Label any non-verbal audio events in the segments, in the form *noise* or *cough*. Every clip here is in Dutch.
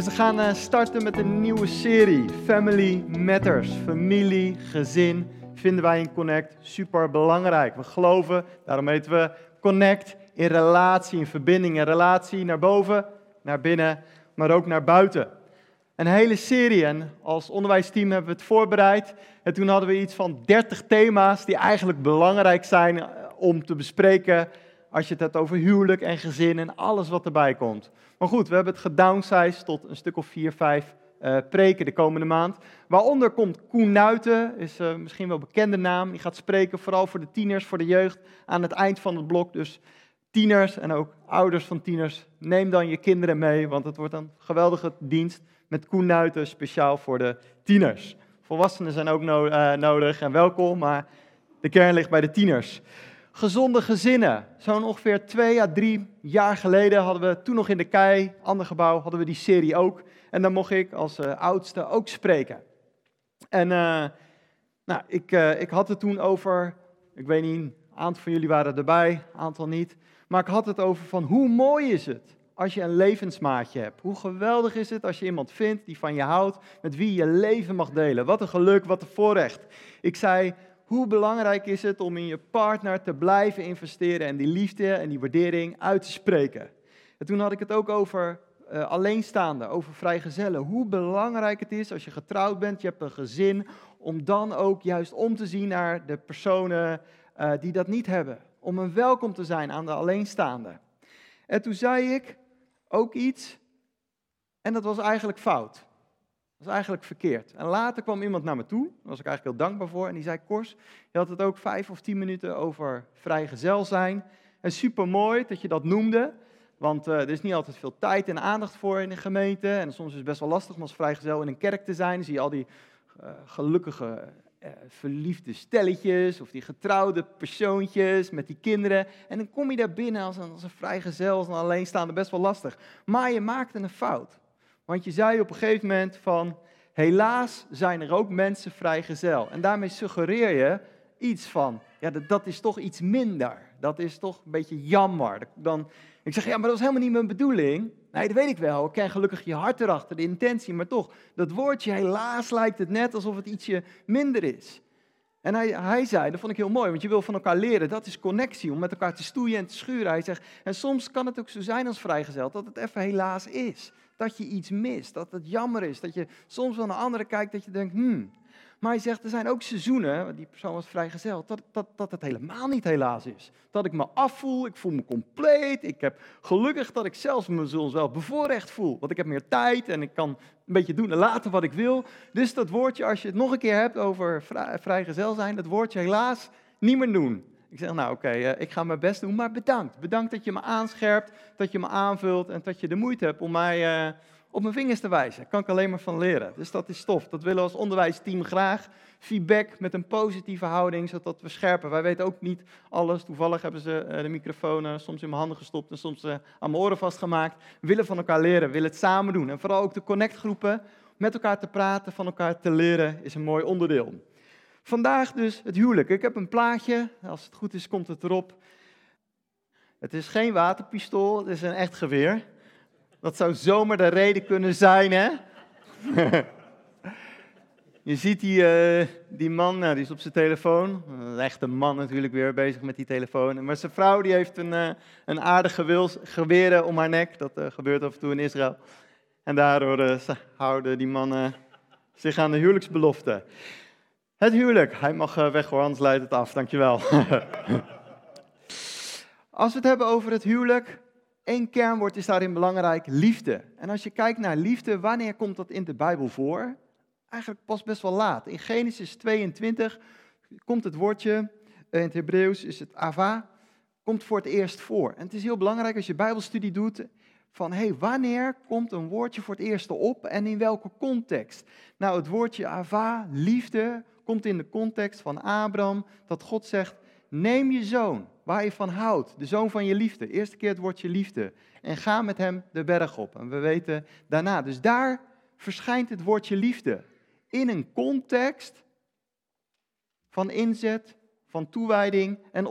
Dus we gaan eh, starten met een nieuwe serie, Family Matters. Familie, gezin, vinden wij in Connect super belangrijk. We geloven, daarom heten we Connect, in relatie, in verbinding, in relatie naar boven, naar binnen, maar ook naar buiten. Een hele serie en als onderwijsteam hebben we het voorbereid. En toen hadden we iets van 30 thema's die eigenlijk belangrijk zijn eh, om te bespreken als je het hebt over huwelijk en gezin en alles wat erbij komt. Maar goed, we hebben het gedownsized tot een stuk of vier, vijf uh, preken de komende maand. Waaronder komt Koen Nuiten, is uh, misschien wel bekende naam. Die gaat spreken vooral voor de tieners, voor de jeugd aan het eind van het blok. Dus tieners en ook ouders van tieners, neem dan je kinderen mee, want het wordt een geweldige dienst met Koen Nuiten, speciaal voor de tieners. Volwassenen zijn ook uh, nodig en welkom, maar de kern ligt bij de tieners. Gezonde gezinnen. Zo'n ongeveer twee à drie jaar geleden hadden we toen nog in de Kei, ander gebouw, hadden we die serie ook. En dan mocht ik als uh, oudste ook spreken. En uh, nou, ik, uh, ik had het toen over, ik weet niet, een aantal van jullie waren erbij, een aantal niet. Maar ik had het over van hoe mooi is het als je een levensmaatje hebt. Hoe geweldig is het als je iemand vindt die van je houdt, met wie je leven mag delen. Wat een geluk, wat een voorrecht. Ik zei, hoe belangrijk is het om in je partner te blijven investeren en die liefde en die waardering uit te spreken. En toen had ik het ook over uh, alleenstaanden, over vrijgezellen. Hoe belangrijk het is als je getrouwd bent, je hebt een gezin, om dan ook juist om te zien naar de personen uh, die dat niet hebben. Om een welkom te zijn aan de alleenstaanden. En toen zei ik ook iets, en dat was eigenlijk fout. Dat was eigenlijk verkeerd. En later kwam iemand naar me toe, daar was ik eigenlijk heel dankbaar voor, en die zei, Kors, je had het ook vijf of tien minuten over vrijgezel zijn. En super mooi dat je dat noemde, want uh, er is niet altijd veel tijd en aandacht voor in de gemeente. En soms is het best wel lastig om als vrijgezel in een kerk te zijn. Dan zie je al die uh, gelukkige, uh, verliefde stelletjes of die getrouwde persoontjes met die kinderen. En dan kom je daar binnen als een, als een vrijgezel, als een alleenstaande, best wel lastig. Maar je maakte een fout. Want je zei op een gegeven moment van, helaas zijn er ook mensen vrijgezel. En daarmee suggereer je iets van, ja, dat, dat is toch iets minder. Dat is toch een beetje jammer. Dan, ik zeg, ja, maar dat was helemaal niet mijn bedoeling. Nee, dat weet ik wel. Ik ken gelukkig je hart erachter, de intentie. Maar toch, dat woordje, helaas lijkt het net alsof het ietsje minder is. En hij, hij zei, dat vond ik heel mooi, want je wil van elkaar leren. Dat is connectie, om met elkaar te stoeien en te schuren. Hij zegt, en soms kan het ook zo zijn als vrijgezel, dat het even helaas is. Dat je iets mist, dat het jammer is. Dat je soms wel naar anderen kijkt, dat je denkt, hmm. Maar hij zegt, er zijn ook seizoenen, die persoon was vrijgezel, dat, dat, dat het helemaal niet helaas is. Dat ik me afvoel, ik voel me compleet. Ik heb gelukkig dat ik zelfs me soms wel bevoorrecht voel. Want ik heb meer tijd en ik kan een beetje doen en laten wat ik wil. Dus dat woordje, als je het nog een keer hebt over vrij, vrijgezel zijn, dat woordje helaas niet meer doen. Ik zeg, nou oké, uh, ik ga mijn best doen, maar bedankt. Bedankt dat je me aanscherpt, dat je me aanvult en dat je de moeite hebt om mij uh, op mijn vingers te wijzen. Daar kan ik alleen maar van leren. Dus dat is tof. Dat willen we als onderwijsteam graag. Feedback met een positieve houding, zodat we scherpen. Wij weten ook niet alles. Toevallig hebben ze uh, de microfoon soms in mijn handen gestopt en soms aan mijn oren vastgemaakt. We willen van elkaar leren, willen het samen doen. En vooral ook de connectgroepen, met elkaar te praten, van elkaar te leren, is een mooi onderdeel. Vandaag dus het huwelijk. Ik heb een plaatje, als het goed is komt het erop. Het is geen waterpistool, het is een echt geweer. Dat zou zomaar de reden kunnen zijn, hè? *laughs* Je ziet die, uh, die man, nou, die is op zijn telefoon. Een echte man natuurlijk weer bezig met die telefoon. Maar zijn vrouw die heeft een, uh, een aardig geweer om haar nek. Dat uh, gebeurt af en toe in Israël. En daardoor houden die mannen zich aan de huwelijksbelofte. Het huwelijk. Hij mag weg hoor, anders leidt het af. Dankjewel. *laughs* Als we het hebben over het huwelijk, één kernwoord is daarin belangrijk, liefde. En als je kijkt naar liefde, wanneer komt dat in de Bijbel voor? Eigenlijk pas best wel laat. In Genesis 22 komt het woordje, in het Hebreeuws is het ava, komt voor het eerst voor. En het is heel belangrijk als je Bijbelstudie doet, van hey, wanneer komt een woordje voor het eerst op en in welke context? Nou, het woordje ava, liefde, komt in de context van Abraham, dat God zegt, neem je zoon, waar je van houdt, de zoon van je liefde, eerste keer het woordje liefde, en ga met hem de berg op. En we weten daarna, dus daar verschijnt het woordje liefde. In een context van inzet van toewijding en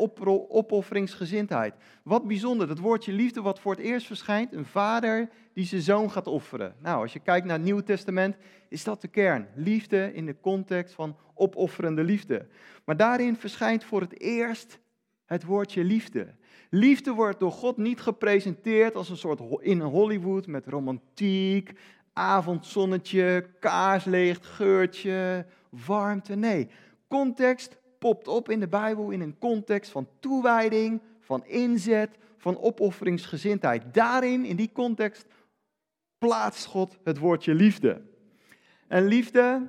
opofferingsgezindheid. Wat bijzonder, dat woordje liefde wat voor het eerst verschijnt, een vader die zijn zoon gaat offeren. Nou, als je kijkt naar het Nieuwe Testament, is dat de kern. Liefde in de context van opofferende liefde. Maar daarin verschijnt voor het eerst het woordje liefde. Liefde wordt door God niet gepresenteerd als een soort in Hollywood met romantiek, avondzonnetje, kaarslicht, geurtje, warmte. Nee, context popt op in de Bijbel in een context van toewijding, van inzet, van opofferingsgezindheid. Daarin, in die context, plaatst God het woordje liefde. En liefde,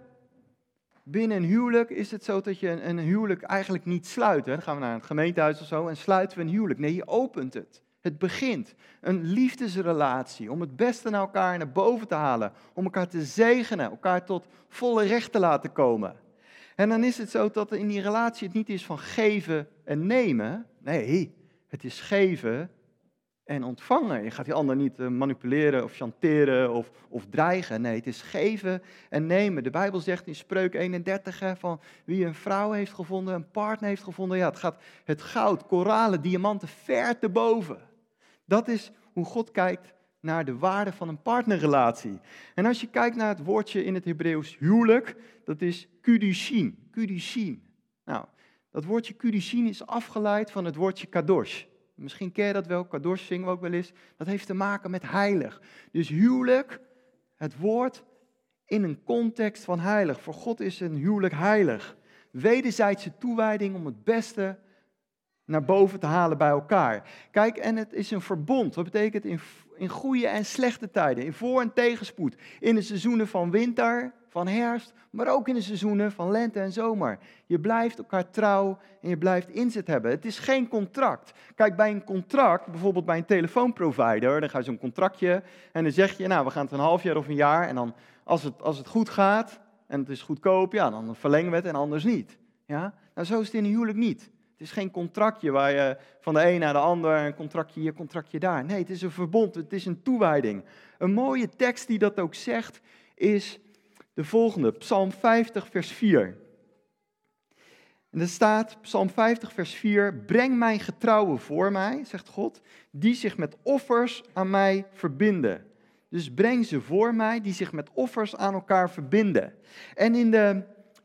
binnen een huwelijk is het zo dat je een, huwelijk eigenlijk niet sluit. Hè? Dan gaan we naar het gemeentehuis of zo en sluiten we een huwelijk. Nee, je opent het. Het begint. Een liefdesrelatie om het beste naar elkaar naar boven te halen. Om elkaar te zegenen, elkaar tot volle recht te laten komen. En dan is het zo dat in die relatie het niet is van geven en nemen. Nee, het is geven en ontvangen. Je gaat die ander niet eh, manipuleren of chanteren of, of dreigen. Nee, het is geven en nemen. De Bijbel zegt in Spreuk 31 hè, van wie een vrouw heeft gevonden, een partner heeft gevonden. Ja, het gaat het goud, koralen, diamanten ver te boven. Dat is hoe God kijkt naar de waarde van een partnerrelatie. En als je kijkt naar het woordje in het Hebreeuws huwelijk, dat is kudushin. Kudushin. Nou, dat woordje kudushin is afgeleid van het woordje kadosh. Misschien ken je dat wel, kadosh zingen we ook wel eens. Dat heeft te maken met heilig. Dus huwelijk, het woord in een context van heilig. Voor God is een huwelijk heilig. Wederzijdse toewijding om het beste naar boven te halen bij elkaar. Kijk, en het is een verbond. Dat betekent in, in goede en slechte tijden, in voor- en tegenspoed. In de seizoenen van winter, van herfst, maar ook in de seizoenen van lente en zomer. Je blijft elkaar trouw en je blijft inzet hebben. Het is geen contract. Kijk, bij een contract, bijvoorbeeld bij een telefoonprovider, dan ga je zo'n contractje en dan zeg je, nou, we gaan het een half jaar of een jaar en dan als het, als het goed gaat en het is goedkoop, ja, dan verlengen we het en anders niet. Ja? Nou, zo is het in een huwelijk niet. Het is geen contractje waar je van de een naar de ander, een contractje hier, contractje daar. Nee, het is een verbond, het is een toewijding. Een mooie tekst die dat ook zegt is de volgende, Psalm 50, vers 4. En er staat, Psalm 50, vers 4, breng mijn getrouwen voor mij, zegt God, die zich met offers aan mij verbinden. Dus breng ze voor mij, die zich met offers aan elkaar verbinden. En in de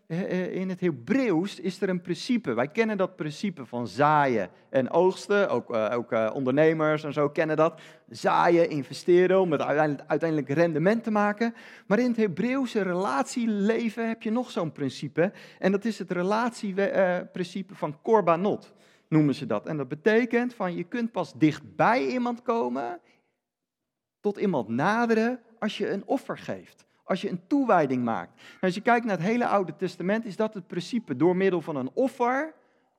in het Hebreeuws is er een principe. Wij kennen dat principe van zaaien en oogsten. Ook, uh, ook uh, ondernemers en zo kennen dat. Zaaien, investeren om het uiteindelijk, rendement te maken. Maar in het Hebreeuwse relatieleven heb je nog zo'n principe. En dat is het relatieprincipe van korbanot, noemen ze dat. En dat betekent van je kunt pas dichtbij iemand komen, tot iemand naderen, als je een offer geeft als je een toewijding maakt. Nou, als je kijkt naar het hele Oude Testament, is dat het principe. Door middel van een offer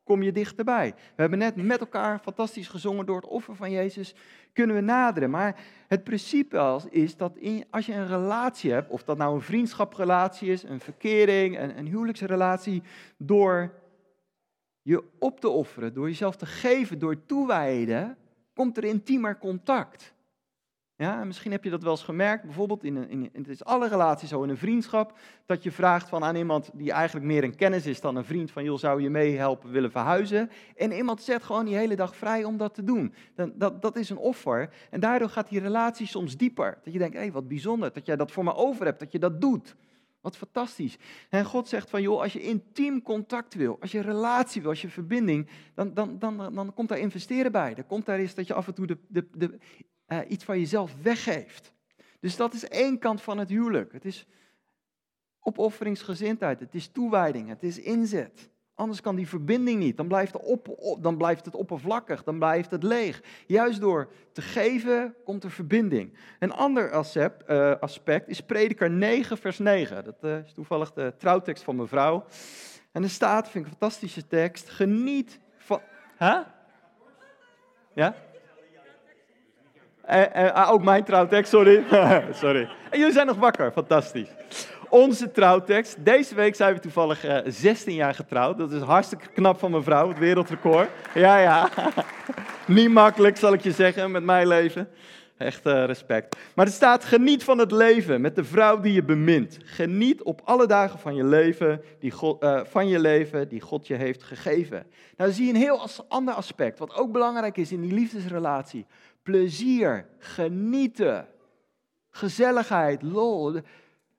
kom je dichterbij. We hebben net met elkaar fantastisch gezongen door het offer van Jezus kunnen we naderen. Maar het principe is dat als je een relatie hebt, of dat nou een vriendschaprelatie is, een verkering, een, een huwelijksrelatie, door je op te offeren, door jezelf te geven, door toewijden, komt er intiemer contact. Ja, misschien heb je dat wel eens gemerkt, bijvoorbeeld in, een, in, het is alle relaties zo, in een vriendschap, dat je vraagt van aan iemand die eigenlijk meer een kennis is dan een vriend, van joh, zou je meehelpen willen verhuizen? En iemand zet gewoon die hele dag vrij om dat te doen. Dan, dat, dat is een offer en daardoor gaat die relatie soms dieper. Dat je denkt, hé, hey, wat bijzonder dat jij dat voor me over hebt, dat je dat doet. Wat fantastisch. En God zegt van, joh, als je intiem contact wil, als je relatie wil, als je verbinding, dan, dan, dan, dan komt daar investeren bij. Dan komt daar eens dat je af en toe de, de, de uh, iets van jezelf weggeeft. Dus dat is één kant van het huwelijk. Het is opofferingsgezindheid, het is toewijding, het is inzet. Anders kan die verbinding niet. Dan blijft, op, dan blijft het oppervlakkig, dan blijft het leeg. Juist door te geven komt er verbinding. Een ander aspect, uh, aspect is Prediker 9, vers 9. Dat uh, is toevallig de trouwtekst van mijn vrouw. En er staat, vind ik een fantastische tekst, geniet van... Huh? Ja? Uh, ook mijn trouwtekst, sorry. *laughs* sorry. En jullie zijn nog wakker, fantastisch. Onze trouwtekst. Deze week zijn we toevallig 16 jaar getrouwd. Dat is hartstikke knap van mijn vrouw, het wereldrecord. Ja, ja. *laughs* Niet makkelijk, zal ik je zeggen, met mijn leven. Echt uh, respect. Maar er staat, geniet van het leven met de vrouw die je bemint. Geniet op alle dagen van je leven, die God, uh, van je leven die God je heeft gegeven. Nou zie je een heel ander aspect, wat ook belangrijk is in die liefdesrelatie. Plezier, genieten, gezelligheid, lol.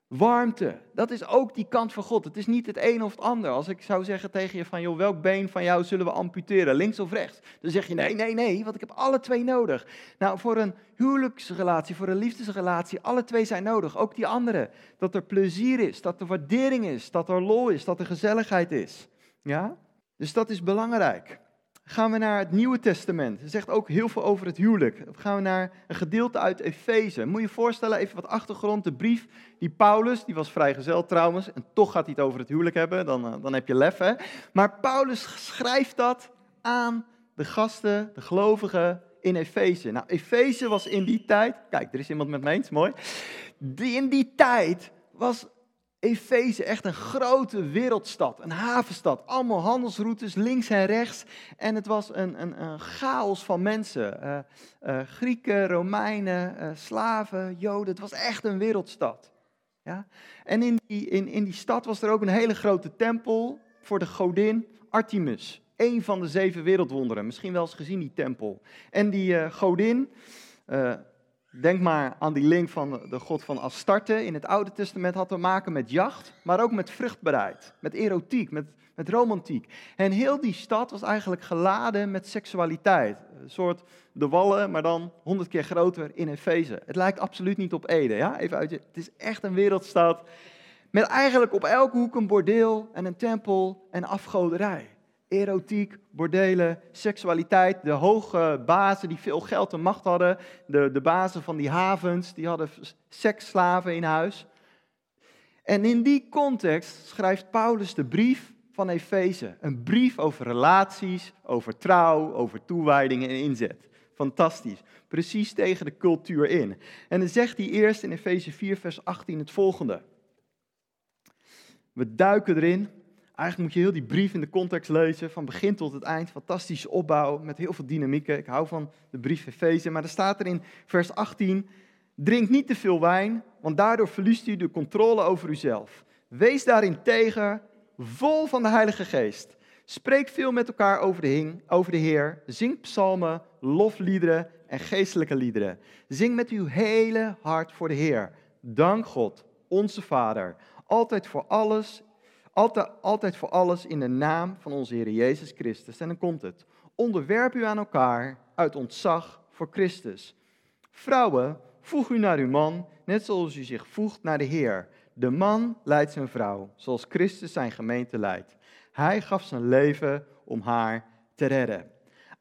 Warmte, dat is ook die kant van God. Het is niet het een of het ander. Als ik zou zeggen tegen je van, joh, welk been van jou zullen we amputeren, links of rechts? Dan zeg je, nee, nee, nee, want ik heb alle twee nodig. Nou, voor een huwelijksrelatie, voor een liefdesrelatie, alle twee zijn nodig. Ook die andere. Dat er plezier is, dat er waardering is, dat er lol is, dat er gezelligheid is. Ja? Dus dat is belangrijk gaan we naar het Nieuwe Testament. Het zegt ook heel veel over het huwelijk. Dan gaan we naar een gedeelte uit Efeze. Moet je je voorstellen, even wat achtergrond. De brief die Paulus, die was vrijgezel trouwens, en toch gaat hij het over het huwelijk hebben, dan, eh, dan heb je lef hè. Maar Paulus schrijft dat aan de gasten, de gelovigen in Efeze. Nou, Efeze was in die tijd, kijk, er is iemand met me eens, mooi. Die, in die tijd was Efeze, echt een grote wereldstad, een havenstad. Allemaal handelsroutes links en rechts. En het was een, een, chaos van mensen. Uh, uh, Grieken, Romeinen, uh, slaven, Joden. Het was echt een wereldstad. Ja? En in die, in, in die stad was er ook een hele grote tempel voor de godin Artemis. Een van de zeven wereldwonderen. Misschien wel eens gezien die tempel. En die godin, Denk maar aan die link van de god van Astarte in het Oude Testament had te maken met jacht, maar ook met vruchtbaarheid, met erotiek, met, met romantiek. En heel die stad was eigenlijk geladen met seksualiteit. Een soort de wallen, maar dan honderd keer groter in Efeze. Het lijkt absoluut niet op Ede, ja? Even uit je, het is echt een wereldstad met eigenlijk op elke hoek een bordeel en een tempel en afgoderij erotiek, bordelen, seksualiteit. De hoge bazen die veel geld en macht hadden, de, de bazen van die havens, die hadden seksslaven in huis. En in die context schrijft Paulus de brief van Efeze. Een brief over relaties, over trouw, over toewijding en inzet. Fantastisch. Precies tegen de cultuur in. En dan zegt hij eerst in Efeze 4, vers 18 het volgende. We duiken erin Eigenlijk moet je heel die brief in de context lezen, van begin tot het eind. Fantastische opbouw, met heel veel dynamieken. Ik hou van de brief Efeze. Maar er staat er in vers 18, drink niet te veel wijn, want daardoor verliest u de controle over uzelf. Wees daarin tegen, vol van de Heilige Geest. Spreek veel met elkaar over de, hing, over de Heer. Zing psalmen, lofliederen en geestelijke liederen. Zing met uw hele hart voor de Heer. Dank God, onze Vader, altijd voor alles altijd, altijd voor alles in de naam van onze Heer Jezus Christus. En dan komt het. Onderwerp u aan elkaar uit ontzag voor Christus. Vrouwen, voeg u naar uw man, net zoals u zich voegt naar de Heer. De man leidt zijn vrouw, zoals Christus zijn gemeente leidt. Hij gaf zijn leven om haar te redden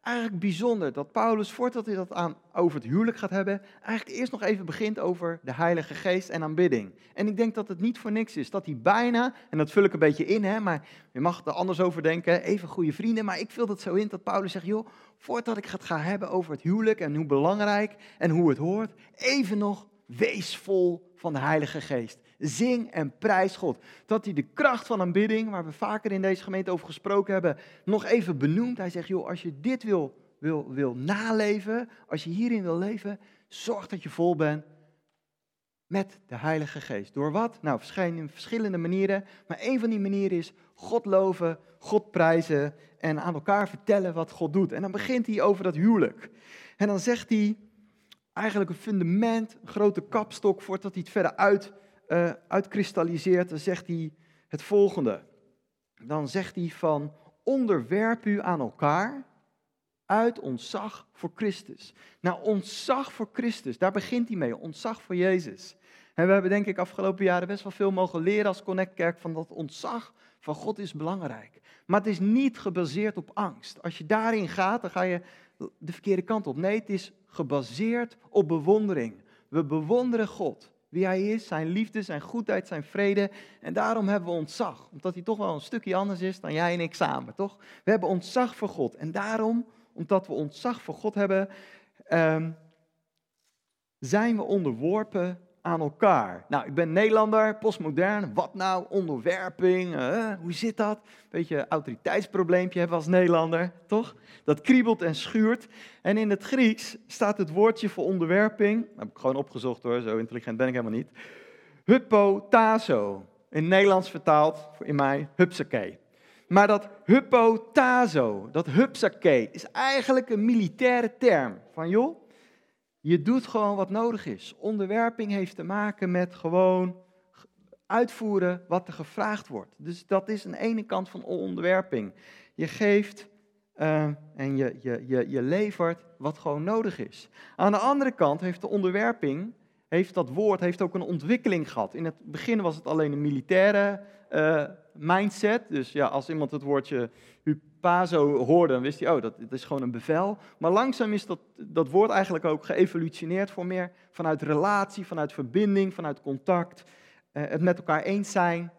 eigenlijk bijzonder dat Paulus, voordat hij dat aan, over het huwelijk gaat hebben, eigenlijk eerst nog even begint over de Heilige Geest en aanbidding. En ik denk dat het niet voor niks is, dat hij bijna, en dat vul ik een beetje in, hè, maar je mag er anders over denken, even goede vrienden, maar ik vul het zo in dat Paulus zegt, joh, voordat ik het ga hebben over het huwelijk en hoe belangrijk en hoe het hoort, even nog wees vol van de Heilige Geest. Zing en prijs God. Dat hij de kracht van aanbidding, waar we vaker in deze gemeente over gesproken hebben, nog even benoemt. Hij zegt, joh, als je dit wil, wil, wil naleven, als je hierin wil leven, zorg dat je vol bent met de Heilige Geest. Door wat? Nou, verschillende, verschillende manieren. Maar een van die manieren is God loven, God prijzen en aan elkaar vertellen wat God doet. En dan begint hij over dat huwelijk. En dan zegt hij eigenlijk een fundament, een grote kapstok, voordat hij het verder uit uh, uitkristalliseert, dan zegt hij het volgende. Dan zegt hij van onderwerp u aan elkaar uit ontzag voor Christus. Nou, ontzag voor Christus, daar begint hij mee, ontzag voor Jezus. En we hebben denk ik afgelopen jaren best wel veel mogen leren als Connect Kerk van dat ontzag van God is belangrijk. Maar het is niet gebaseerd op angst. Als je daarin gaat, dan ga je de verkeerde kant op. Nee, het is gebaseerd op bewondering. We bewonderen God wie hij is, zijn liefde, zijn goedheid, zijn vrede. En daarom hebben we ontzag, omdat hij toch wel een stukje anders is dan jij en ik samen, toch? We hebben ontzag voor God. En daarom, omdat we ontzag voor God hebben, um, zijn we onderworpen aan elkaar. Nou, ik ben Nederlander, postmodern. Wat nou? Onderwerping. Uh, hoe zit dat? Beetje autoriteitsprobleempje hebben als Nederlander, toch? Dat kriebelt en schuurt. En in het Grieks staat het woordje voor onderwerping. Dat heb ik gewoon opgezocht hoor, zo intelligent ben ik helemaal niet. Hypotazo. In Nederlands vertaald, in mij, hupsakee. Maar dat hypotazo, dat hupsakee, is eigenlijk een militaire term. Van joh, je doet gewoon wat nodig is. Onderwerping heeft te maken met gewoon uitvoeren wat er gevraagd wordt. Dus dat is een ene kant van onderwerping. Je geeft uh, en je, je, je, je levert wat gewoon nodig is. Aan de andere kant heeft de onderwerping, heeft dat woord heeft ook een ontwikkeling gehad. In het begin was het alleen een militaire uh, mindset. Dus ja, als iemand het woordje hupazo hoorde, dan wist hij, oh, dat, dat is gewoon een bevel. Maar langzaam is dat, dat woord eigenlijk ook geëvolutioneerd voor meer vanuit relatie, vanuit verbinding, vanuit contact. Uh, het met elkaar eens zijn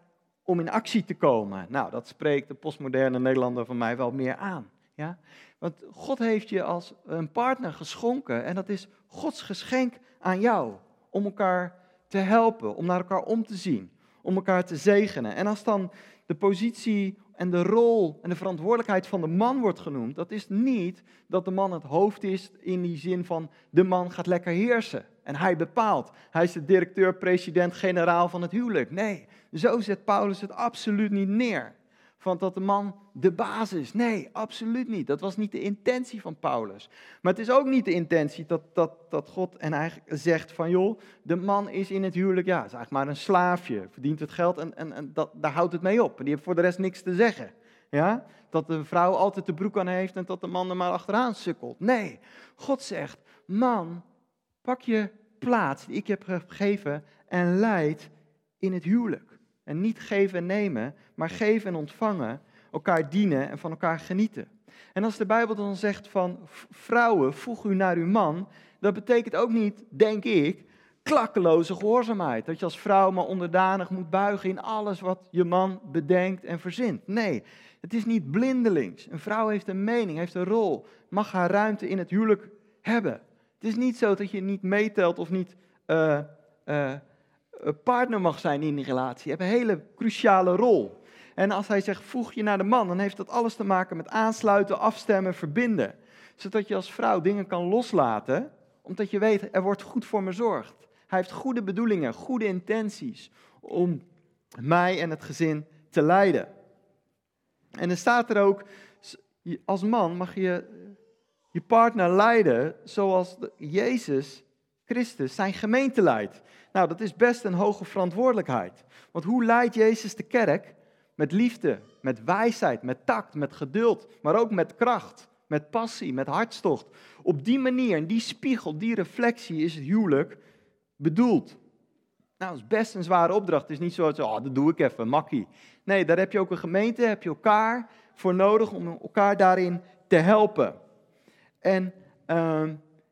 om in actie te komen. Nou, dat spreekt de postmoderne Nederlander van mij wel meer aan. Ja? Want God heeft je als een partner geschonken en dat is Gods geschenk aan jou. Om elkaar te helpen, om naar elkaar om te zien, om elkaar te zegenen. En als dan de positie en de rol en de verantwoordelijkheid van de man wordt genoemd, dat is niet dat de man het hoofd is in die zin van de man gaat lekker heersen en hij bepaalt. Hij is de directeur, president, generaal van het huwelijk. Nee, zo zet Paulus het absoluut niet neer van dat de man de baas is. Nee, absoluut niet. Dat was niet de intentie van Paulus. Maar het is ook niet de intentie dat, dat, dat God en eigenlijk zegt van joh, de man is in het huwelijk, ja, is eigenlijk maar een slaafje, verdient het geld en, en, en dat, daar houdt het mee op. En die heeft voor de rest niks te zeggen. Ja? Dat de vrouw altijd de broek aan heeft en dat de man er maar achteraan sukkelt. Nee, God zegt, man, pak je plaats die ik heb gegeven en leid in het huwelijk. En niet geven en nemen, maar geven en ontvangen, elkaar dienen en van elkaar genieten. En als de Bijbel dan zegt van vrouwen, voeg u naar uw man, dat betekent ook niet, denk ik, klakkeloze gehoorzaamheid. Dat je als vrouw maar onderdanig moet buigen in alles wat je man bedenkt en verzint. Nee, het is niet blindelings. Een vrouw heeft een mening, heeft een rol, mag haar ruimte in het huwelijk hebben. Het is niet zo dat je niet meetelt of niet uh, uh, partner mag zijn in die relatie. Hebt een hele cruciale rol. En als hij zegt voeg je naar de man, dan heeft dat alles te maken met aansluiten, afstemmen, verbinden. Zodat je als vrouw dingen kan loslaten, omdat je weet, er wordt goed voor me zorgd. Hij heeft goede bedoelingen, goede intenties om mij en het gezin te leiden. En er staat er ook, als man mag je je partner leiden zoals Jezus Christus zijn gemeente leidt. Nou, dat is best een hoge verantwoordelijkheid. Want hoe leidt Jezus de kerk? Met liefde, met wijsheid, met tact, met geduld, maar ook met kracht, met passie, met hartstocht. Op die manier, die spiegel, die reflectie is het huwelijk bedoeld. Nou, dat is best een zware opdracht. Het is niet zo dat, oh, dat doe ik even, makkie. Nee, daar heb je ook een gemeente, heb je elkaar voor nodig om elkaar daarin te helpen. En uh,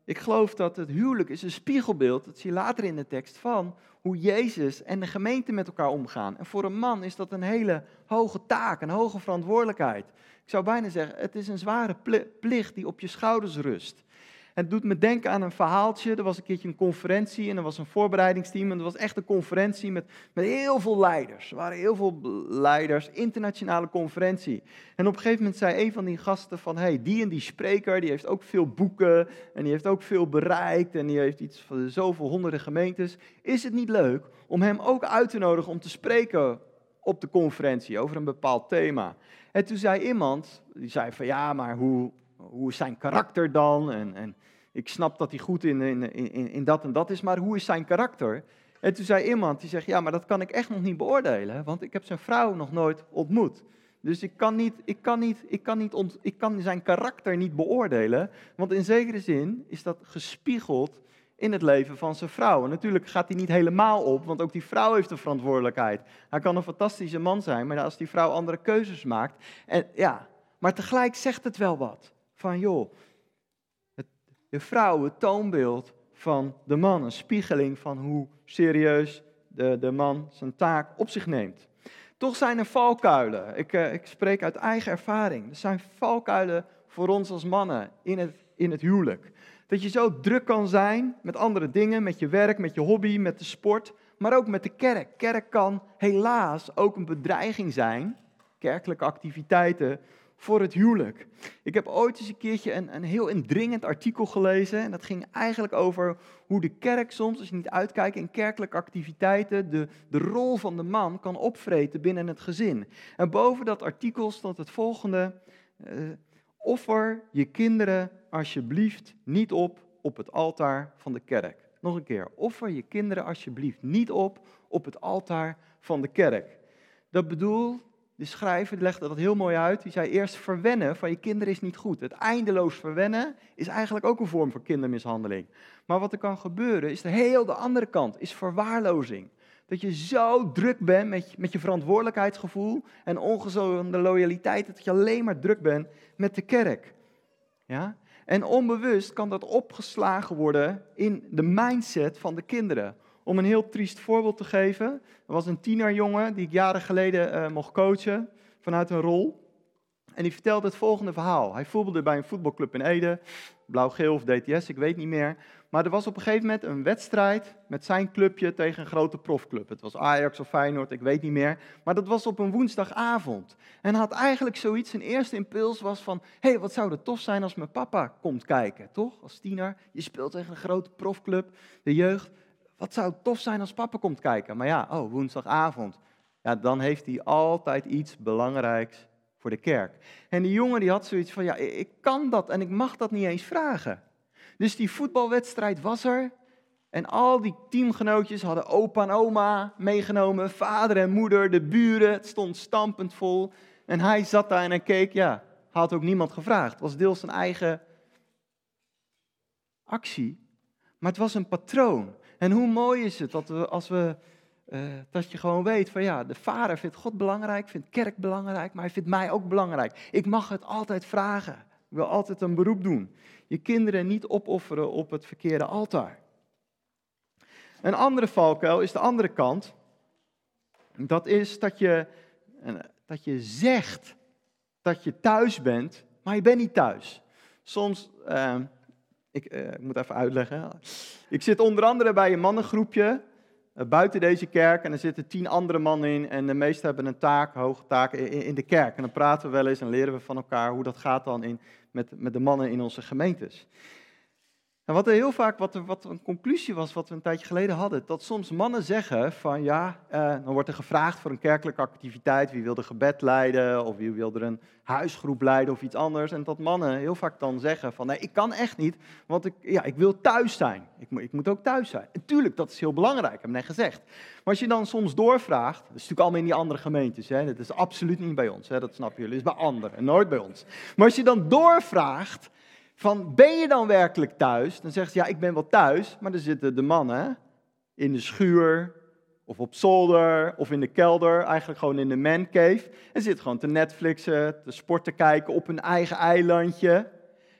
ik geloof dat het huwelijk is een spiegelbeeld, dat zie je later in de tekst, van hoe Jezus en de gemeente met elkaar omgaan. En voor een man is dat een hele hoge taak, een hoge verantwoordelijkheid. Ik zou bijna zeggen, het is een zware plicht die op je schouders rust. Het doet me denken aan een verhaaltje. Er was een keertje een conferentie en er was een voorbereidingsteam. En er was echt een conferentie met, met heel veel leiders. Er waren heel veel leiders, internationale conferentie. En op een gegeven moment zei een van die gasten van... hey, die en die spreker, die heeft ook veel boeken en die heeft ook veel bereikt... en die heeft iets van zoveel honderden gemeentes. Is het niet leuk om hem ook uit te nodigen om te spreken op de conferentie over een bepaald thema? En toen zei iemand, die zei van ja, maar hoe, hoe is zijn karakter dan? En, en ik snap dat hij goed in, in, in, in dat en dat is, maar hoe is zijn karakter? En toen zei iemand, die zegt, ja, maar dat kan ik echt nog niet beoordelen, want ik heb zijn vrouw nog nooit ontmoet. Dus ik kan, niet, ik, kan niet, ik, kan niet ont, ik kan zijn karakter niet beoordelen, want in zekere zin is dat gespiegeld in het leven van zijn vrouw. En natuurlijk gaat hij niet helemaal op, want ook die vrouw heeft een verantwoordelijkheid. Hij kan een fantastische man zijn, maar als die vrouw andere keuzes maakt, en ja, maar tegelijk zegt het wel wat. Van joh, de vrouw het toonbeeld van de man, een spiegeling van hoe serieus de, de man zijn taak op zich neemt. Toch zijn er valkuilen. Ik, uh, ik spreek uit eigen ervaring. Er zijn valkuilen voor ons als mannen in het, in het huwelijk. Dat je zo druk kan zijn met andere dingen, met je werk, met je hobby, met de sport, maar ook met de kerk. Kerk kan helaas ook een bedreiging zijn, kerkelijke activiteiten, voor het huwelijk. Ik heb ooit eens een keertje een, een heel indringend artikel gelezen. En dat ging eigenlijk over hoe de kerk soms, als je niet uitkijkt in kerkelijke activiteiten, de, de rol van de man kan opvreten binnen het gezin. En boven dat artikel stond het volgende. Uh, offer je kinderen alsjeblieft niet op op het altaar van de kerk. Nog een keer, offer je kinderen alsjeblieft niet op op het altaar van de kerk. Dat bedoelt de schrijver legde dat heel mooi uit. Die zei eerst verwennen van je kinderen is niet goed. Het eindeloos verwennen is eigenlijk ook een vorm van kindermishandeling. Maar wat er kan gebeuren is de heel de andere kant, is verwaarlozing. Dat je zo druk bent met, met je verantwoordelijkheidsgevoel en ongezonde loyaliteit, dat je alleen maar druk bent met de kerk. Ja? En onbewust kan dat opgeslagen worden in de mindset van de kinderen. Om een heel triest voorbeeld te geven. Er was een tienerjongen die ik jaren geleden uh, mocht coachen vanuit een rol. En die vertelde het volgende verhaal. Hij voetbalde bij een voetbalclub in Ede, blauw-geel of DTS, ik weet niet meer. Maar er was op een gegeven moment een wedstrijd met zijn clubje tegen een grote profclub. Het was Ajax of Feyenoord, ik weet niet meer. Maar dat was op een woensdagavond. En had eigenlijk zoiets, zijn eerste impuls was van... hé, hey, wat zou het tof zijn als mijn papa komt kijken, toch? Als tiener, je speelt tegen een grote profclub, de jeugd wat zou tof zijn als papa komt kijken. Maar ja, oh, woensdagavond. Ja, dan heeft hij altijd iets belangrijks voor de kerk. En die jongen die had zoiets van, ja, ik kan dat en ik mag dat niet eens vragen. Dus die voetbalwedstrijd was er. En al die teamgenootjes hadden opa en oma meegenomen, vader en moeder, de buren. Het stond stampend vol. En hij zat daar en hij keek, ja, had ook niemand gevraagd. Het was deels zijn eigen actie. Maar het was een patroon. En hoe mooi is het dat, we, als we, uh, dat je gewoon weet van ja, de vader vindt God belangrijk, vindt kerk belangrijk, maar hij vindt mij ook belangrijk. Ik mag het altijd vragen. Ik wil altijd een beroep doen. Je kinderen niet opofferen op het verkeerde altaar. Een andere valkuil is de andere kant. Dat is dat je, eh, dat je zegt dat je thuis bent, maar je bent niet thuis. Soms, uh, ik, uh, ik, moet even uitleggen. Ik zit onder andere bij een mannengroepje uh, buiten deze kerk en er zitten tien andere mannen in en de meesten hebben een taak, hoge taak in, in, de kerk. En dan praten we wel eens en leren we van elkaar hoe dat gaat dan in, met, met de mannen in onze gemeentes. En wat er heel vaak, wat, wat een conclusie was, wat we een tijdje geleden hadden, dat soms mannen zeggen van ja, uh, dan wordt er gevraagd voor een kerkelijke activiteit, wie wil de gebed leiden of wie wil er een huisgroep leiden of iets anders. En dat mannen heel vaak dan zeggen van nee, ik kan echt niet, want ik, ja, ik wil thuis zijn. Ik, ik moet ook thuis zijn. En tuurlijk, dat is heel belangrijk, heb ik net gezegd. Maar als je dan soms doorvraagt, dat is natuurlijk allemaal in die andere gemeentes, hè, dat is absoluut niet bij ons, hè, dat snappen jullie, dat is bij anderen, nooit bij ons. Maar als je dan doorvraagt, van ben je dan werkelijk thuis? Dan zegt ze, ja, ik ben wel thuis, maar dan zitten de mannen in de schuur, of op zolder, of in de kelder, eigenlijk gewoon in de mancave. En zitten gewoon te Netflixen, te sporten kijken op hun eigen eilandje.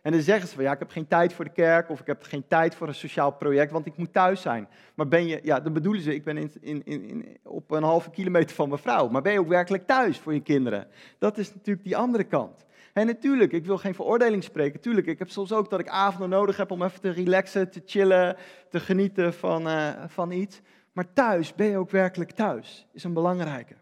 En dan zeggen ze van, ja, ik heb geen tijd voor de kerk, of ik heb geen tijd voor een sociaal project, want ik moet thuis zijn. Maar ben je, ja, dan bedoelen ze, ik ben in, in, in, op een halve kilometer van mijn vrouw. Maar ben je ook werkelijk thuis voor je kinderen? Dat is natuurlijk die andere kant. En natuurlijk, ik wil geen veroordeling spreken. Tuurlijk, ik heb soms ook dat ik avonden nodig heb om even te relaxen, te chillen, te genieten van, uh, van iets. Maar thuis, ben je ook werkelijk thuis? Is een belangrijke.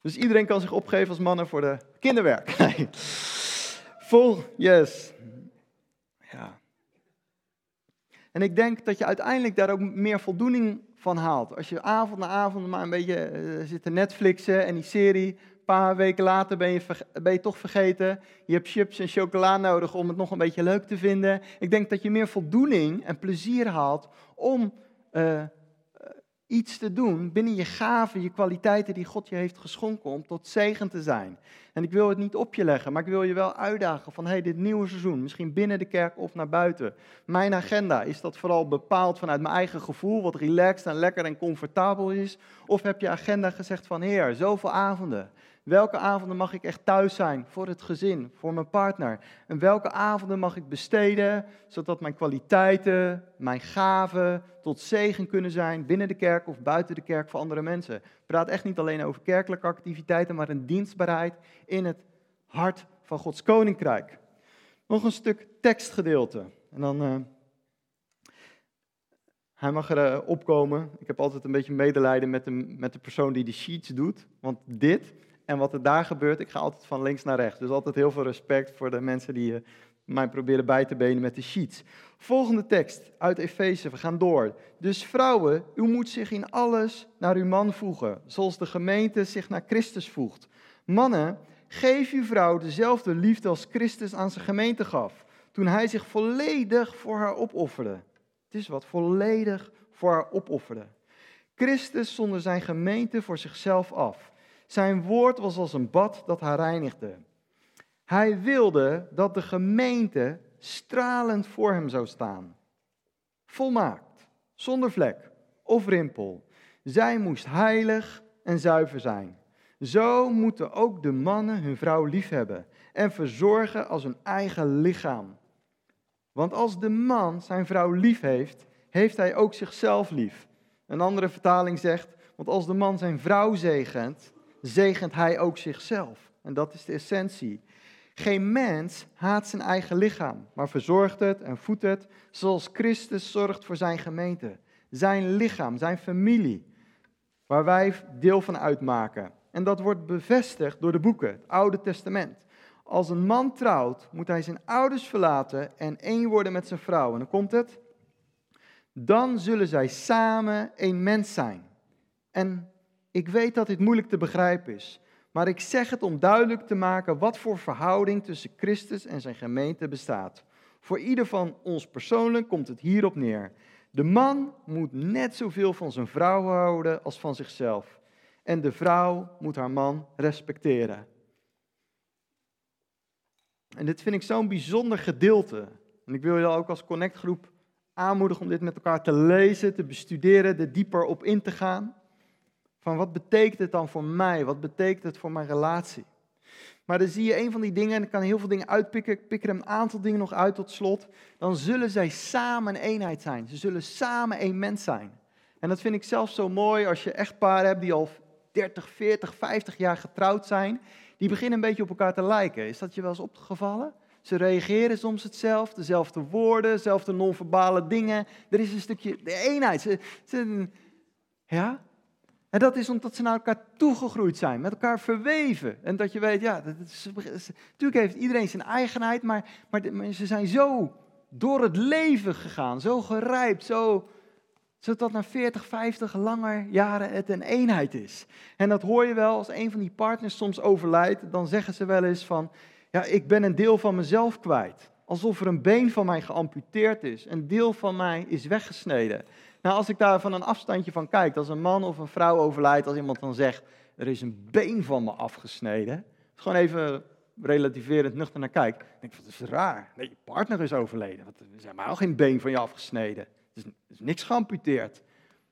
Dus iedereen kan zich opgeven als mannen voor de kinderwerk. *laughs* Vol, yes. Ja. En ik denk dat je uiteindelijk daar ook meer voldoening van haalt. Als je avond na avond maar een beetje uh, zit te Netflixen en die serie paar weken later ben je, ben je toch vergeten. Je hebt chips en chocola nodig om het nog een beetje leuk te vinden. Ik denk dat je meer voldoening en plezier haalt om uh, iets te doen binnen je gaven, je kwaliteiten die God je heeft geschonken om tot zegen te zijn. En ik wil het niet op je leggen, maar ik wil je wel uitdagen van hey, dit nieuwe seizoen, misschien binnen de kerk of naar buiten. Mijn agenda, is dat vooral bepaald vanuit mijn eigen gevoel, wat relaxed en lekker en comfortabel is? Of heb je agenda gezegd van Heer, zoveel avonden, Welke avonden mag ik echt thuis zijn voor het gezin, voor mijn partner? En welke avonden mag ik besteden, zodat mijn kwaliteiten, mijn gaven tot zegen kunnen zijn binnen de kerk of buiten de kerk voor andere mensen? Praat echt niet alleen over kerkelijke activiteiten, maar een dienstbaarheid in het hart van Gods koninkrijk. Nog een stuk tekstgedeelte. En dan. Uh, hij mag er uh, opkomen. Ik heb altijd een beetje medelijden met de, met de persoon die de sheets doet. Want dit en wat er daar gebeurt, ik ga altijd van links naar rechts. Dus altijd heel veel respect voor de mensen die uh, mij proberen bij te benen met de sheets. Volgende tekst uit Efeze, we gaan door. Dus vrouwen, u moet zich in alles naar uw man voegen, zoals de gemeente zich naar Christus voegt. Mannen, geef uw vrouw dezelfde liefde als Christus aan zijn gemeente gaf, toen hij zich volledig voor haar opofferde. Het is wat, volledig voor haar opofferde. Christus zonder zijn gemeente voor zichzelf af. Zijn woord was als een bad dat haar reinigde. Hij wilde dat de gemeente stralend voor hem zou staan. Volmaakt, zonder vlek of rimpel. Zij moest heilig en zuiver zijn. Zo moeten ook de mannen hun vrouw liefhebben en verzorgen als hun eigen lichaam. Want als de man zijn vrouw lief heeft, heeft hij ook zichzelf lief. Een andere vertaling zegt, want als de man zijn vrouw zegent, zegent hij ook zichzelf. En dat is de essentie. Geen mens haat zijn eigen lichaam, maar verzorgt het en voedt het zoals Christus zorgt voor zijn gemeente. Zijn lichaam, zijn familie, waar wij deel van uitmaken. En dat wordt bevestigd door de boeken, het Oude Testament. Als een man trouwt, moet hij zijn ouders verlaten en één worden met zijn vrouw. En dan komt het. Dan zullen zij samen één mens zijn. En ik weet dat dit moeilijk te begrijpen is. Maar ik zeg het om duidelijk te maken wat voor verhouding tussen Christus en zijn gemeente bestaat. Voor ieder van ons persoonlijk komt het hierop neer. De man moet net zoveel van zijn vrouw houden als van zichzelf. En de vrouw moet haar man respecteren. En dit vind ik zo'n bijzonder gedeelte. En ik wil je ook als connectgroep aanmoedigen om dit met elkaar te lezen, te bestuderen, er dieper op in te gaan. Van wat betekent het dan voor mij? Wat betekent het voor mijn relatie? Maar dan zie je een van die dingen, en ik kan heel veel dingen uitpikken, ik pik er een aantal dingen nog uit tot slot. Dan zullen zij samen een eenheid zijn. Ze zullen samen één mens zijn. En dat vind ik zelf zo mooi als je echt paar hebt die al 30, 40, 50 jaar getrouwd zijn. Die beginnen een beetje op elkaar te lijken. Is dat je wel eens opgevallen? Ze reageren soms hetzelfde, dezelfde woorden, dezelfde non-verbale dingen. Er is een stukje de eenheid. Ze, ze, ja? En dat is omdat ze naar elkaar toegegroeid zijn, met elkaar verweven. En dat je weet, ja, dat natuurlijk heeft iedereen zijn eigenheid, maar, maar, ze zijn zo door het leven gegaan, zo gerijpt, zo, zodat na 40, 50 langer jaren het een eenheid is. En dat hoor je wel als een van die partners soms overlijdt, dan zeggen ze wel eens van, ja, ik ben een deel van mezelf kwijt. Alsof er een been van mij geamputeerd is, een deel van mij is weggesneden. Nou, als ik daar van een afstandje van kijk, als een man of een vrouw overlijdt, als iemand dan zegt, er is een been van me afgesneden. Gewoon even relativerend nuchter naar kijk. Dan denk ik, wat is raar. Nee, je partner is overleden. Wat, er is helemaal geen been van je afgesneden. Er is, is niks geamputeerd.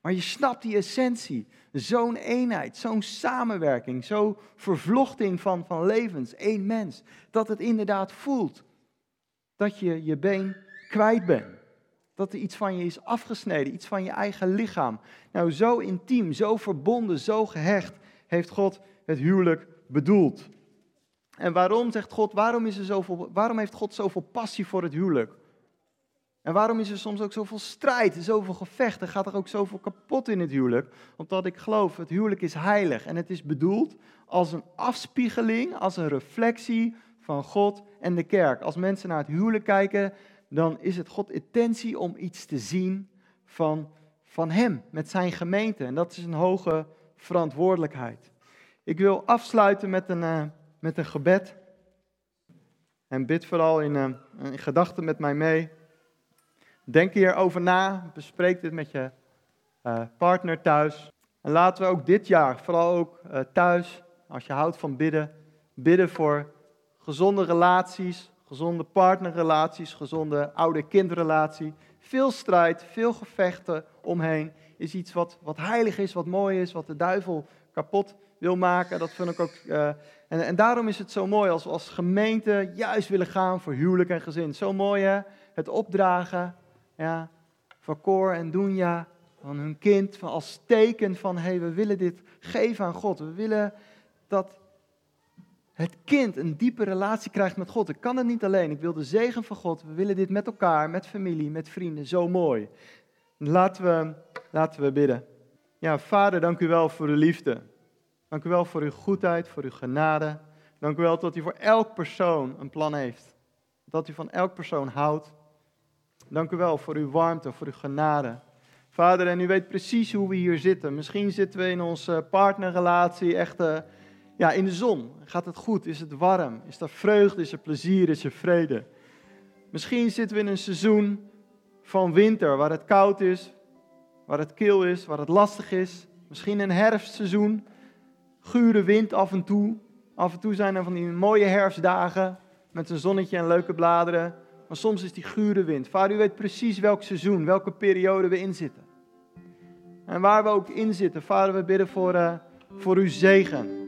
Maar je snapt die essentie. Zo'n eenheid, zo'n samenwerking, zo'n vervlochting van, van levens, één mens. Dat het inderdaad voelt dat je je been kwijt bent. Dat er iets van je is afgesneden, iets van je eigen lichaam. Nou, zo intiem, zo verbonden, zo gehecht heeft God het huwelijk bedoeld. En waarom zegt God, waarom, is er zoveel, waarom heeft God zoveel passie voor het huwelijk? En waarom is er soms ook zoveel strijd, zoveel gevechten, gaat er ook zoveel kapot in het huwelijk? Omdat ik geloof, het huwelijk is heilig en het is bedoeld als een afspiegeling, als een reflectie van God en de kerk. Als mensen naar het huwelijk kijken, dan is het God intentie om iets te zien van, van Hem, met zijn gemeente. En dat is een hoge verantwoordelijkheid. Ik wil afsluiten met een, uh, met een gebed. En bid vooral in, uh, in gedachten met mij mee. Denk hierover na, bespreek dit met je uh, partner thuis. En laten we ook dit jaar, vooral ook thuis, als je houdt van bidden, bidden voor gezonde relaties, gezonde partnerrelaties, gezonde oude-kindrelatie. Veel strijd, veel gevechten omheen is iets wat, wat heilig is, wat mooi is, wat de duivel kapot wil maken. Dat vind ik ook. Uh, en, en, daarom is het zo mooi als we als gemeente juist willen gaan voor huwelijk en gezin. Zo mooi hè? Het opdragen ja, van Cor en Dunja, van hun kind, van als teken van hé, hey, we willen dit geven aan God. We willen dat het kind een diepe relatie krijgt met God. Ik kan het niet alleen. Ik wil de zegen van God. We willen dit met elkaar, met familie, met vrienden. Zo mooi. Laten we, laten we bidden. Ja, Vader, dank u wel voor uw liefde. Dank u wel voor uw goedheid, voor uw genade. Dank u wel dat u voor elk persoon een plan heeft. Dat u van elk persoon houdt. Dank u wel voor uw warmte, voor uw genade. Vader, en u weet precies hoe we hier zitten. Misschien zitten we in onze partnerrelatie echt uh, ja, in de zon. Gaat het goed? Is het warm? Is er vreugde? Is er plezier? Is er vrede? Misschien zitten we in een seizoen van winter, waar het koud is, waar het kil is, waar het lastig is. Misschien een herfstseizoen, gure wind af en toe. Af en toe zijn er van die mooie herfstdagen met een zonnetje en leuke bladeren. Maar soms is die gure wind. Vader, u weet precies welk seizoen, welke periode we in zitten. En waar we ook in zitten, Vader, we bidden voor, uh, voor uw zegen,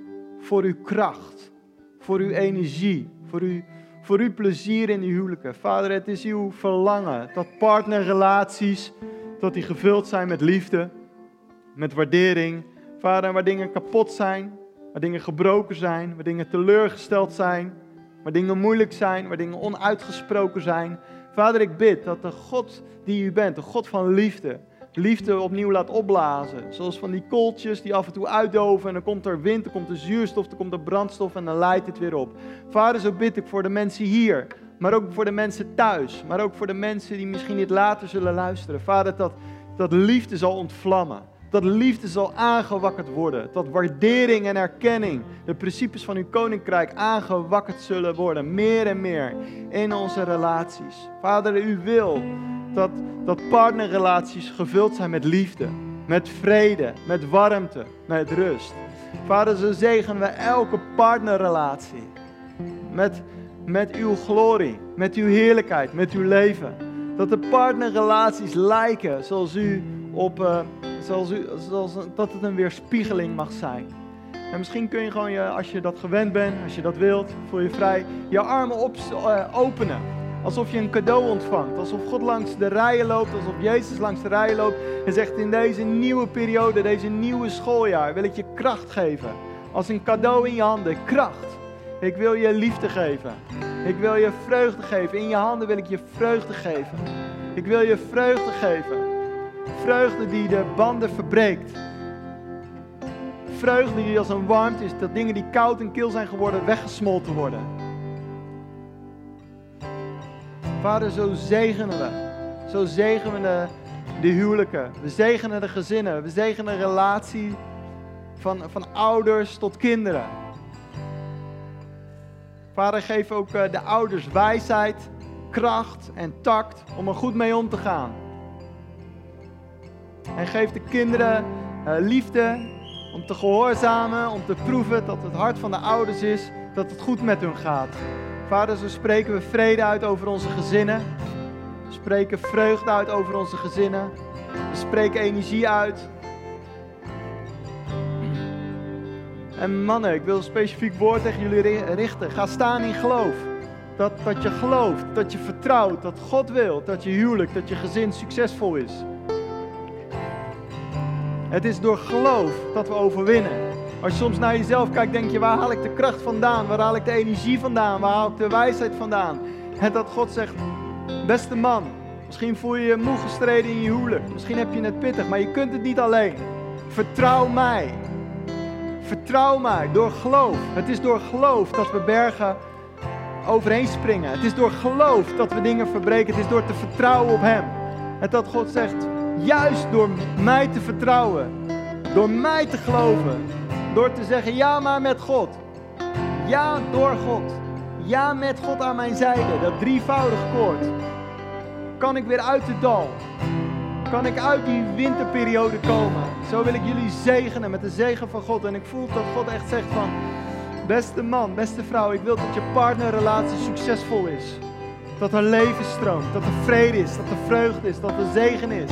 voor uw kracht, voor uw energie, voor, uw, voor uw plezier in uw huwelijken. Vader, het is uw verlangen dat partnerrelaties, dat die gevuld zijn met liefde, met waardering. Vader, waar dingen kapot zijn, waar dingen gebroken zijn, waar dingen teleurgesteld zijn, waar dingen moeilijk zijn, waar dingen onuitgesproken zijn. Vader, ik bid dat de God die u bent, de God van liefde, liefde opnieuw laat opblazen. Zoals van die kooltjes die af en toe uitdoven en dan komt er wind, dan komt er zuurstof, dan komt er brandstof en dan leidt het weer op. Vader, zo bid ik voor de mensen hier, maar ook voor de mensen thuis, maar ook voor de mensen die misschien niet later zullen luisteren. Vader, dat, dat liefde zal ontvlammen dat liefde zal aangewakkerd worden. Dat waardering en erkenning, de principes van uw koninkrijk aangewakkerd zullen worden. Meer en meer in onze relaties. Vader, u wil dat, dat partnerrelaties gevuld zijn met liefde, met vrede, met warmte, met rust. Vader, zo zegenen we elke partnerrelatie met, met uw glorie, met uw heerlijkheid, met uw leven. Dat de partnerrelaties lijken zoals u op, uh, zoals u, dat het een weerspiegeling mag zijn. En misschien kun je gewoon, je, als je dat gewend bent, als je dat wilt, voel je vrij, je armen uh, openen. Alsof je een cadeau ontvangt. Alsof God langs de rijen loopt, alsof Jezus langs de rijen loopt en zegt in deze nieuwe periode, deze nieuwe schooljaar, wil ik je kracht geven. Als een cadeau in je handen, kracht. Ik wil je liefde geven. Ik wil je vreugde geven. In je handen wil ik je vreugde geven. Ik wil je vreugde geven. Vreugde die de banden verbreekt. Vreugde die als een warmte is, dat dingen die koud en kil zijn geworden, weggesmolten worden. Vader, zo zegenen we. Zo zegenen we de, huwelijken. We zegenen de gezinnen. We zegenen de relatie van, van ouders tot kinderen. Vader, geef ook eh, de ouders wijsheid, kracht en tact om er goed mee om te gaan. En geef de kinderen uh, liefde om te gehoorzamen, om te proeven dat het hart van de ouders is, dat het goed met hun gaat. Vader, zo spreken we vrede uit over onze gezinnen. We spreken vreugde uit over onze gezinnen. We spreken energie uit. En mannen, ik wil een specifiek woord tegen jullie richten. Ga staan in geloof. Dat, dat je gelooft, dat je vertrouwt, dat God wil, dat je huwelijk, dat je gezin succesvol is. Het is door geloof dat we overwinnen. Als je soms naar jezelf kijkt, denk je, waar haal ik de kracht vandaan? Waar haal ik de energie vandaan? Waar haal ik de wijsheid vandaan? En dat God zegt, beste man, misschien voel je je moe gestreden in je huwelijk. Misschien heb je het pittig, maar je kunt het niet alleen. Vertrouw mij. Vertrouw mij door geloof. Het is door geloof dat we bergen overheen springen. Het is door geloof dat we dingen verbreken. Het is door te vertrouwen op Hem. En dat God zegt, Juist door mij te vertrouwen. Door mij te geloven. Door te zeggen ja maar met God. Ja door God. Ja met God aan mijn zijde. Dat drievoudig koord. Kan ik weer uit de dal. Kan ik uit die winterperiode komen. Zo wil ik jullie zegenen met de zegen van God. En ik voel dat God echt zegt van... Beste man, beste vrouw, ik wil dat je partnerrelatie succesvol is. Dat er leven stroomt, dat er vrede is, dat er vreugde is, dat er zegen is.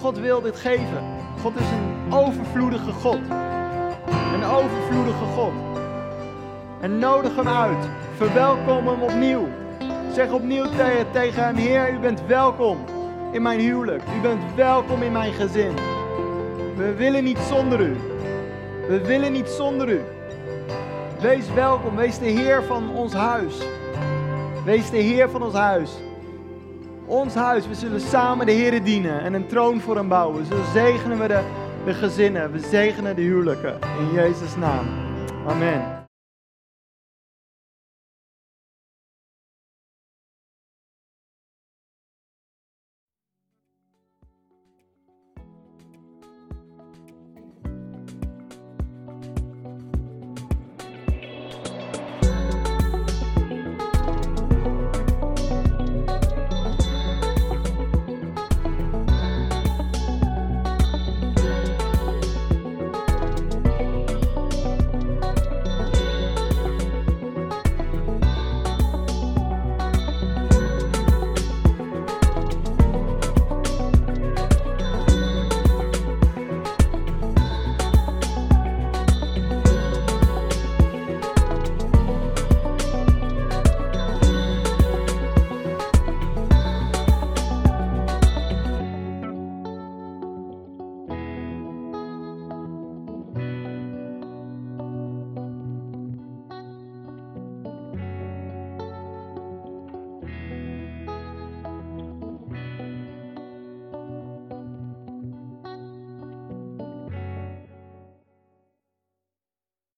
God wil dit geven. God is een overvloedige God. Een overvloedige God. En nodig hem uit. Verwelkom hem opnieuw. Zeg opnieuw tegen hem, Heer, u bent welkom in mijn huwelijk. U bent welkom in mijn gezin. We willen niet zonder u. We willen niet zonder u. Wees welkom, wees de Heer van ons huis. Wees de Heer van ons huis. Ons huis, we zullen samen de Heer dienen en een troon voor hem bouwen. Zo zegenen we de, de gezinnen, we zegenen de huwelijken. In Jezus' naam. Amen.